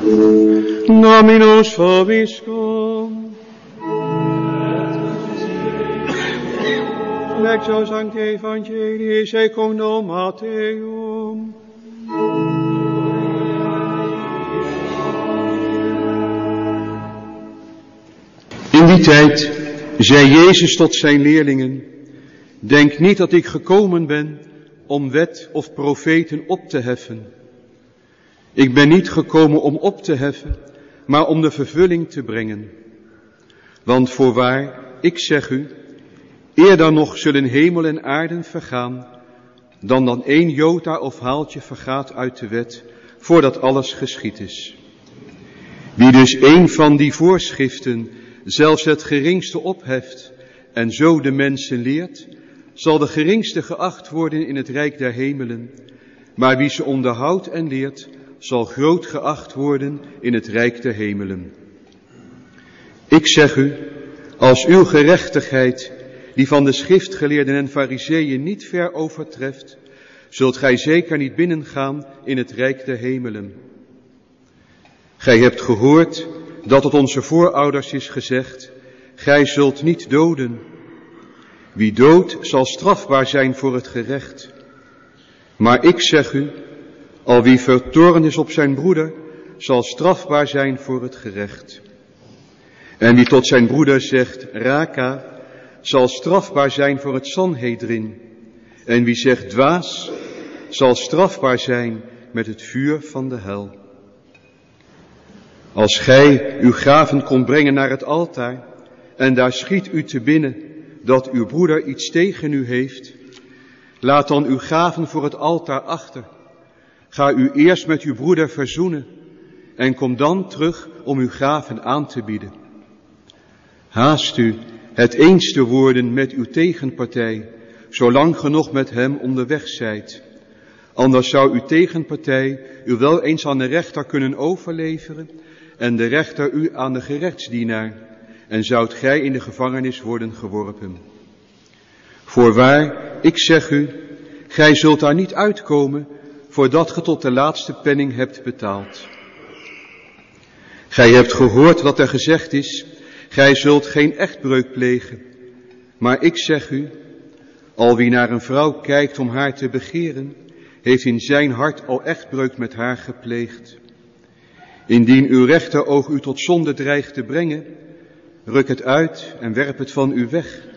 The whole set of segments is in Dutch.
Dominus vobiscum. Lectio Sancti Evangelii secundo Matteum. In die tijd zei Jezus tot zijn leerlingen, denk niet dat ik gekomen ben om wet of profeten op te heffen. Ik ben niet gekomen om op te heffen, maar om de vervulling te brengen. Want voorwaar, ik zeg u, eerder nog zullen hemel en aarde vergaan, dan dan één jota of haaltje vergaat uit de wet, voordat alles geschied is. Wie dus een van die voorschriften, zelfs het geringste opheft en zo de mensen leert, zal de geringste geacht worden in het rijk der hemelen. Maar wie ze onderhoudt en leert, zal groot geacht worden in het rijk der hemelen. Ik zeg u, als uw gerechtigheid die van de schriftgeleerden en fariseeën niet ver overtreft, zult gij zeker niet binnengaan in het rijk der hemelen. Gij hebt gehoord dat het onze voorouders is gezegd, gij zult niet doden. Wie doodt zal strafbaar zijn voor het gerecht. Maar ik zeg u, al wie vertoornd is op zijn broeder, zal strafbaar zijn voor het gerecht. En wie tot zijn broeder zegt, raka, zal strafbaar zijn voor het Sanhedrin. En wie zegt dwaas, zal strafbaar zijn met het vuur van de hel. Als gij uw gaven komt brengen naar het altaar en daar schiet u te binnen dat uw broeder iets tegen u heeft, laat dan uw gaven voor het altaar achter. Ga u eerst met uw broeder verzoenen en kom dan terug om uw gaven aan te bieden. Haast u het eens te worden met uw tegenpartij, zolang ge nog met hem onderweg zijt. Anders zou uw tegenpartij u wel eens aan de rechter kunnen overleveren en de rechter u aan de gerechtsdienaar en zoudt gij in de gevangenis worden geworpen. Voorwaar, ik zeg u, gij zult daar niet uitkomen voordat ge tot de laatste penning hebt betaald. Gij hebt gehoord wat er gezegd is, gij zult geen echtbreuk plegen. Maar ik zeg u, al wie naar een vrouw kijkt om haar te begeren, heeft in zijn hart al echtbreuk met haar gepleegd. Indien uw rechteroog u tot zonde dreigt te brengen, ruk het uit en werp het van u weg.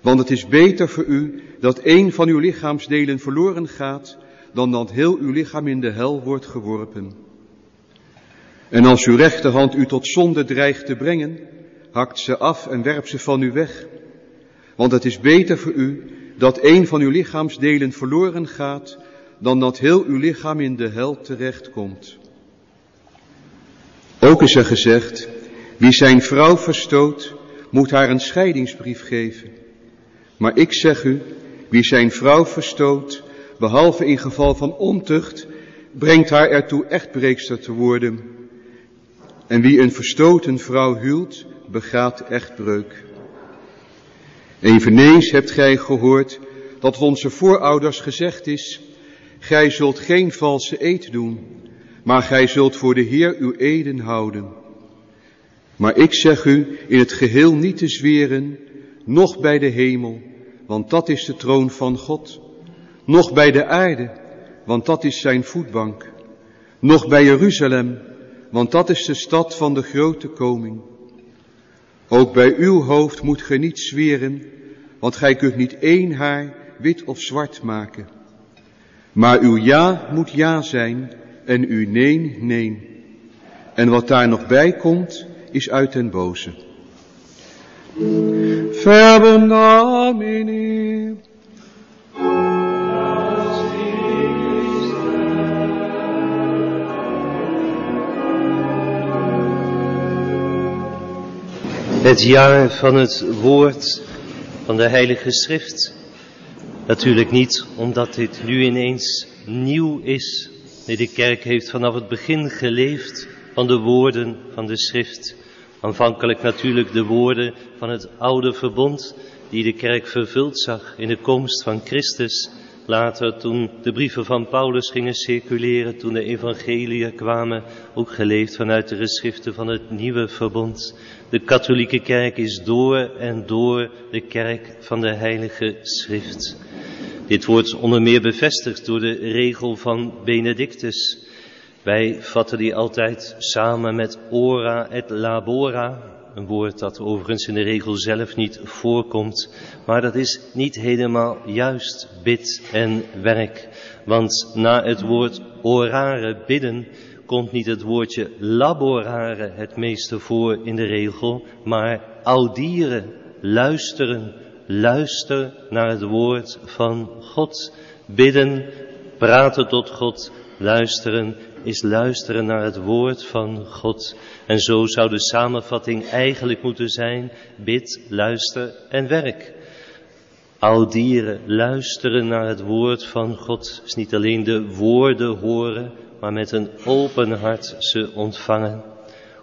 Want het is beter voor u dat een van uw lichaamsdelen verloren gaat, dan dat heel uw lichaam in de hel wordt geworpen. En als uw rechterhand u tot zonde dreigt te brengen, hakt ze af en werp ze van u weg. Want het is beter voor u dat een van uw lichaamsdelen verloren gaat, dan dat heel uw lichaam in de hel terechtkomt. Ook is er gezegd, wie zijn vrouw verstoot, moet haar een scheidingsbrief geven. Maar ik zeg u, wie zijn vrouw verstoot, behalve in geval van ontucht, brengt haar ertoe echtbreekster te worden. En wie een verstoten vrouw huwt, begaat echtbreuk. Eveneens hebt gij gehoord dat onze voorouders gezegd is, gij zult geen valse eed doen, maar gij zult voor de Heer uw eden houden. Maar ik zeg u in het geheel niet te zweren, noch bij de hemel, want dat is de troon van God, noch bij de aarde, want dat is zijn voetbank, noch bij Jeruzalem, want dat is de stad van de grote koning. Ook bij uw hoofd moet ge niet zweren, want gij kunt niet één haar wit of zwart maken. Maar uw ja moet ja zijn en uw nee, nee. En wat daar nog bij komt, is uit den boze. Verbum Het jaar van het woord van de Heilige Schrift. Natuurlijk niet omdat dit nu ineens nieuw is. Nee, de kerk heeft vanaf het begin geleefd van de woorden van de schrift. Aanvankelijk natuurlijk de woorden van het oude verbond die de kerk vervuld zag in de komst van Christus Later, toen de brieven van Paulus gingen circuleren, toen de evangeliën kwamen, ook geleefd vanuit de geschriften van het nieuwe verbond. De katholieke kerk is door en door de kerk van de heilige schrift. Dit wordt onder meer bevestigd door de regel van Benedictus. Wij vatten die altijd samen met ora et labora, een woord dat overigens in de regel zelf niet voorkomt. Maar dat is niet helemaal juist bid en werk. Want na het woord orare, bidden, komt niet het woordje laborare het meeste voor in de regel, maar audieren, luisteren, luister naar het woord van God. Bidden, praten tot God, luisteren is luisteren naar het woord van God. En zo zou de samenvatting eigenlijk moeten zijn, bid, luister en werk. Audieren, luisteren naar het woord van God, is niet alleen de woorden horen, maar met een open hart ze ontvangen.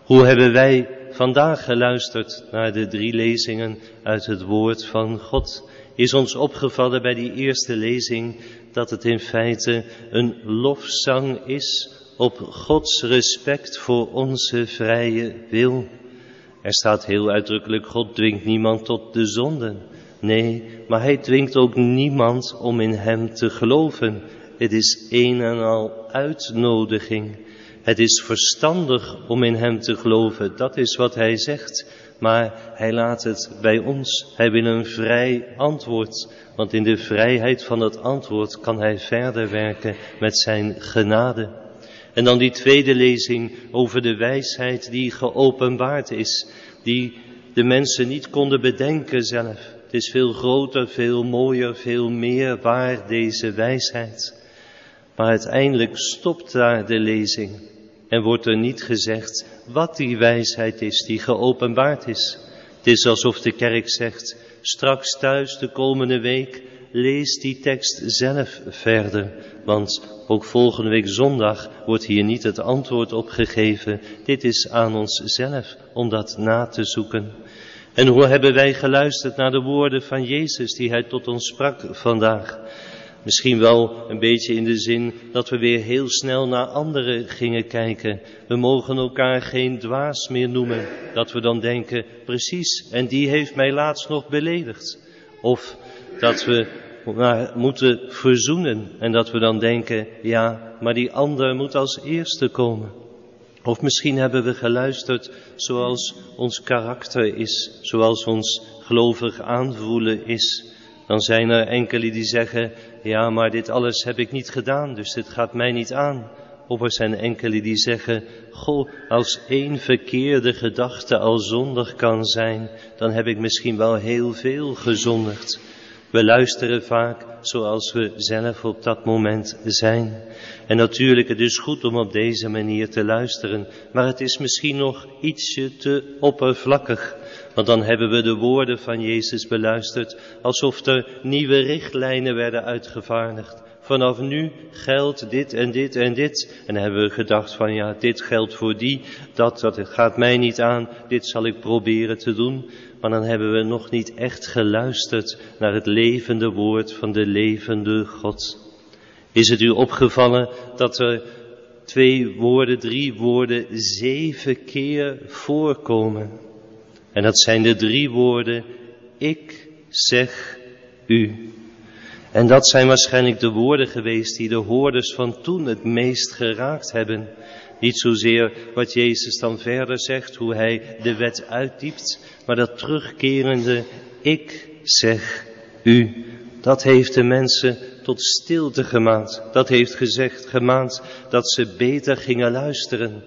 Hoe hebben wij vandaag geluisterd naar de drie lezingen uit het woord van God? Is ons opgevallen bij die eerste lezing dat het in feite een lofzang is op Gods respect voor onze vrije wil. Er staat heel uitdrukkelijk, God dwingt niemand tot de zonden. Nee, maar hij dwingt ook niemand om in hem te geloven. Het is een en al uitnodiging. Het is verstandig om in hem te geloven, dat is wat hij zegt. Maar hij laat het bij ons. Hij wil een vrij antwoord. Want in de vrijheid van het antwoord kan hij verder werken met zijn genade. En dan die tweede lezing over de wijsheid die geopenbaard is, die de mensen niet konden bedenken zelf. Het is veel groter, veel mooier, veel meer waar deze wijsheid. Maar uiteindelijk stopt daar de lezing en wordt er niet gezegd wat die wijsheid is die geopenbaard is. Het is alsof de kerk zegt, straks thuis de komende week lees die tekst zelf verder, want ook volgende week zondag wordt hier niet het antwoord op gegeven. Dit is aan ons zelf om dat na te zoeken. En hoe hebben wij geluisterd naar de woorden van Jezus die hij tot ons sprak vandaag? Misschien wel een beetje in de zin dat we weer heel snel naar anderen gingen kijken. We mogen elkaar geen dwaas meer noemen. Dat we dan denken, precies, en die heeft mij laatst nog beledigd. Of dat we moeten verzoenen en dat we dan denken, ja, maar die ander moet als eerste komen. Of misschien hebben we geluisterd zoals ons karakter is, zoals ons gelovig aanvoelen is. Dan zijn er enkele die zeggen, ja, maar dit alles heb ik niet gedaan, dus dit gaat mij niet aan. Of er zijn enkele die zeggen, goh, als één verkeerde gedachte al zondig kan zijn, dan heb ik misschien wel heel veel gezondigd. We luisteren vaak zoals we zelf op dat moment zijn. En natuurlijk, het is goed om op deze manier te luisteren, maar het is misschien nog ietsje te oppervlakkig. Want dan hebben we de woorden van Jezus beluisterd alsof er nieuwe richtlijnen werden uitgevaardigd. Vanaf nu geldt dit en dit en dit. En dan hebben we gedacht van ja, dit geldt voor die, dat, dat gaat mij niet aan, dit zal ik proberen te doen maar dan hebben we nog niet echt geluisterd naar het levende woord van de levende God. Is het u opgevallen dat er twee woorden, drie woorden, zeven keer voorkomen? En dat zijn de drie woorden, ik zeg u. En dat zijn waarschijnlijk de woorden geweest die de hoorders van toen het meest geraakt hebben. Niet zozeer wat Jezus dan verder zegt, hoe hij de wet uitdiept, maar dat terugkerende, ik zeg u, dat heeft de mensen tot stilte gemaakt. Dat heeft gezegd, gemaakt dat ze beter gingen luisteren.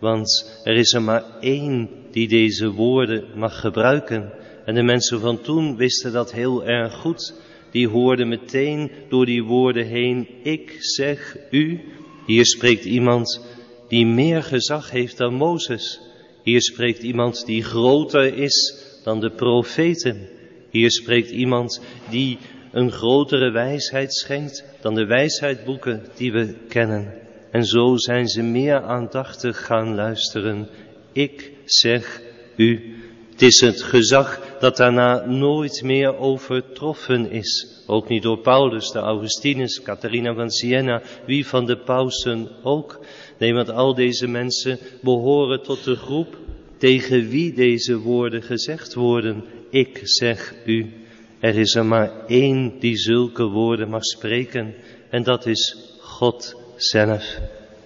Want er is er maar één die deze woorden mag gebruiken. En de mensen van toen wisten dat heel erg goed. Die hoorden meteen door die woorden heen, ik zeg u. Hier spreekt iemand die meer gezag heeft dan Mozes. Hier spreekt iemand die groter is dan de profeten. Hier spreekt iemand die een grotere wijsheid schenkt dan de wijsheidboeken die we kennen. En zo zijn ze meer aandachtig gaan luisteren. Ik zeg u, Het is het gezag dat daarna nooit meer overtroffen is. Ook niet door Paulus, de Augustinus, Catharina van Siena, wie van de pausen ook. Nee, want al deze mensen behoren tot de groep tegen wie deze woorden gezegd worden. Ik zeg u, er is er maar één die zulke woorden mag spreken en dat is God zelf.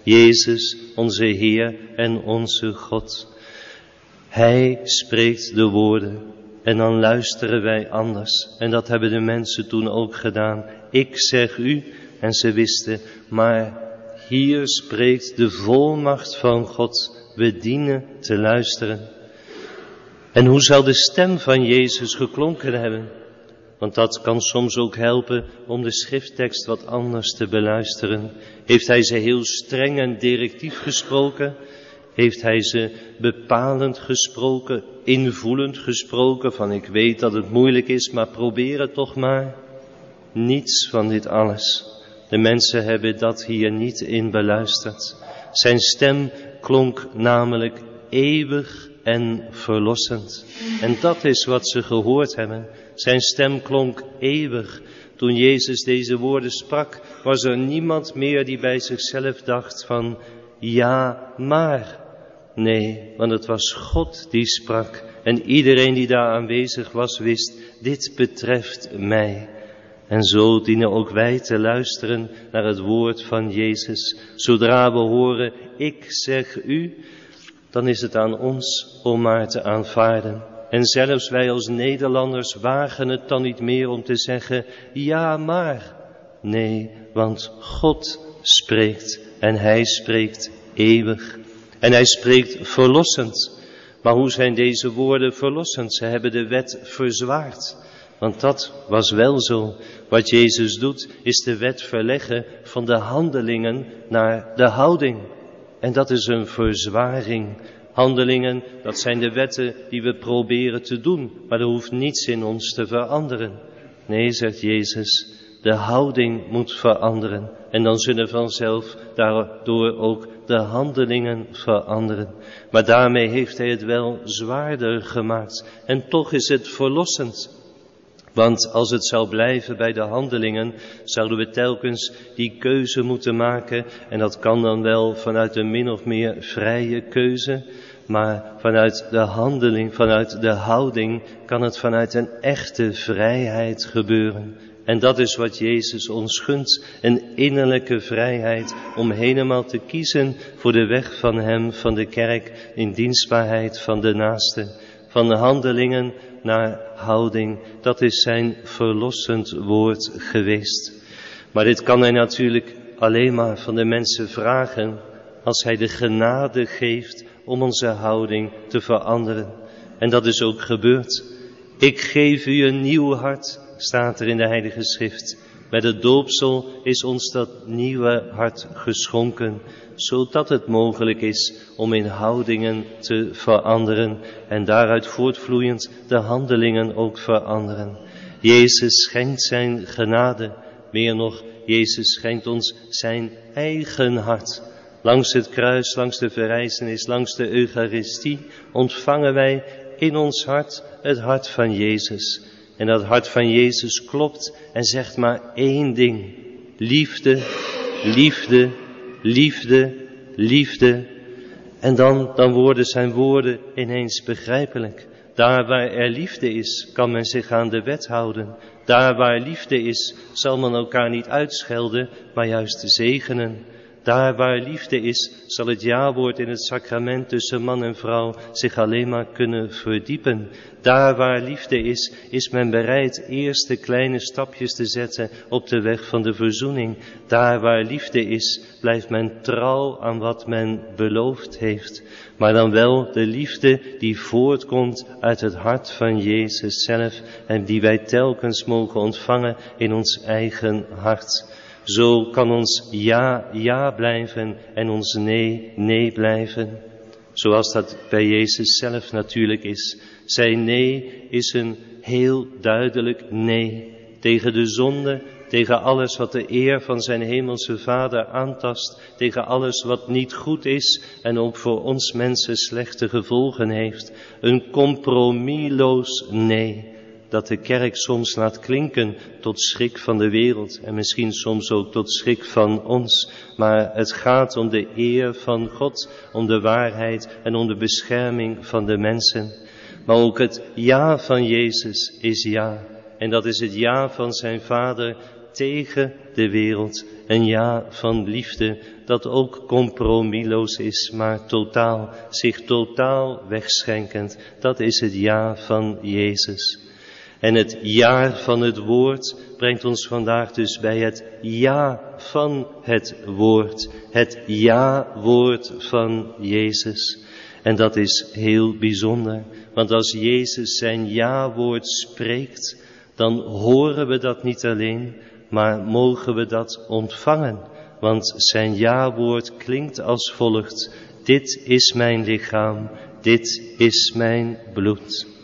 Jezus, onze Heer en onze God. Hij spreekt de woorden en dan luisteren wij anders. En dat hebben de mensen toen ook gedaan. Ik zeg u, en ze wisten, maar hier spreekt de volmacht van God. We dienen te luisteren. En hoe zal de stem van Jezus geklonken hebben? Want dat kan soms ook helpen om de schrifttekst wat anders te beluisteren. Heeft hij ze heel streng en directief gesproken? Heeft hij ze bepalend gesproken, invoelend gesproken, van ik weet dat het moeilijk is, maar probeer het toch maar? Niets van dit alles. De mensen hebben dat hier niet in beluisterd. Zijn stem klonk namelijk eeuwig en verlossend. En dat is wat ze gehoord hebben. Zijn stem klonk eeuwig. Toen Jezus deze woorden sprak, was er niemand meer die bij zichzelf dacht van, ja, maar. Nee, want het was God die sprak. En iedereen die daar aanwezig was, wist, dit betreft mij. En zo dienen ook wij te luisteren naar het woord van Jezus. Zodra we horen, ik zeg u, dan is het aan ons om maar te aanvaarden. En zelfs wij als Nederlanders wagen het dan niet meer om te zeggen, ja maar. Nee, want God spreekt en Hij spreekt eeuwig. En Hij spreekt verlossend. Maar hoe zijn deze woorden verlossend? Ze hebben de wet verzwaard. Want dat was wel zo. Wat Jezus doet, is de wet verleggen van de handelingen naar de houding. En dat is een verzwaring. Handelingen, dat zijn de wetten die we proberen te doen, maar er hoeft niets in ons te veranderen. Nee, zegt Jezus, de houding moet veranderen. En dan zullen vanzelf daardoor ook de handelingen veranderen. Maar daarmee heeft hij het wel zwaarder gemaakt. En toch is het verlossend. Want als het zou blijven bij de handelingen, zouden we telkens die keuze moeten maken. En dat kan dan wel vanuit een min of meer vrije keuze. Maar vanuit de handeling, vanuit de houding, kan het vanuit een echte vrijheid gebeuren. En dat is wat Jezus ons gunt, een innerlijke vrijheid om helemaal te kiezen voor de weg van Hem, van de kerk, in dienstbaarheid van de naaste. Van de handelingen naar houding, dat is zijn verlossend woord geweest. Maar dit kan hij natuurlijk alleen maar van de mensen vragen als hij de genade geeft om onze houding te veranderen. En dat is ook gebeurd. Ik geef u een nieuw hart, staat er in de Heilige Schrift. Met het doopsel is ons dat nieuwe hart geschonken, zodat het mogelijk is om in houdingen te veranderen en daaruit voortvloeiend de handelingen ook veranderen. Jezus schenkt zijn genade, meer nog, Jezus schenkt ons zijn eigen hart. Langs het kruis, langs de verrijzenis, langs de Eucharistie ontvangen wij in ons hart het hart van Jezus. En dat hart van Jezus klopt en zegt maar één ding. Liefde, liefde, liefde, liefde. En dan, dan worden zijn woorden ineens begrijpelijk. Daar waar er liefde is, kan men zich aan de wet houden. Daar waar liefde is, zal men elkaar niet uitschelden, maar juist zegenen. Daar waar liefde is, zal het ja-woord in het sacrament tussen man en vrouw zich alleen maar kunnen verdiepen. Daar waar liefde is, is men bereid eerste kleine stapjes te zetten op de weg van de verzoening. Daar waar liefde is, blijft men trouw aan wat men beloofd heeft. Maar dan wel de liefde die voortkomt uit het hart van Jezus zelf en die wij telkens mogen ontvangen in ons eigen hart. Zo kan ons ja, ja blijven en ons nee, nee blijven. Zoals dat bij Jezus zelf natuurlijk is. Zijn nee is een heel duidelijk nee tegen de zonde, tegen alles wat de eer van zijn hemelse Vader aantast, tegen alles wat niet goed is en ook voor ons mensen slechte gevolgen heeft. Een compromisloos nee dat de kerk soms laat klinken tot schrik van de wereld en misschien soms ook tot schrik van ons. Maar het gaat om de eer van God, om de waarheid en om de bescherming van de mensen. Maar ook het ja van Jezus is ja. En dat is het ja van zijn Vader tegen de wereld. Een ja van liefde dat ook compromisloos is, maar totaal, zich totaal wegschenkend. Dat is het ja van Jezus. En het jaar van het woord brengt ons vandaag dus bij het ja van het woord. Het ja-woord van Jezus. En dat is heel bijzonder, want als Jezus zijn ja-woord spreekt, dan horen we dat niet alleen, maar mogen we dat ontvangen. Want zijn ja-woord klinkt als volgt, dit is mijn lichaam, dit is mijn bloed.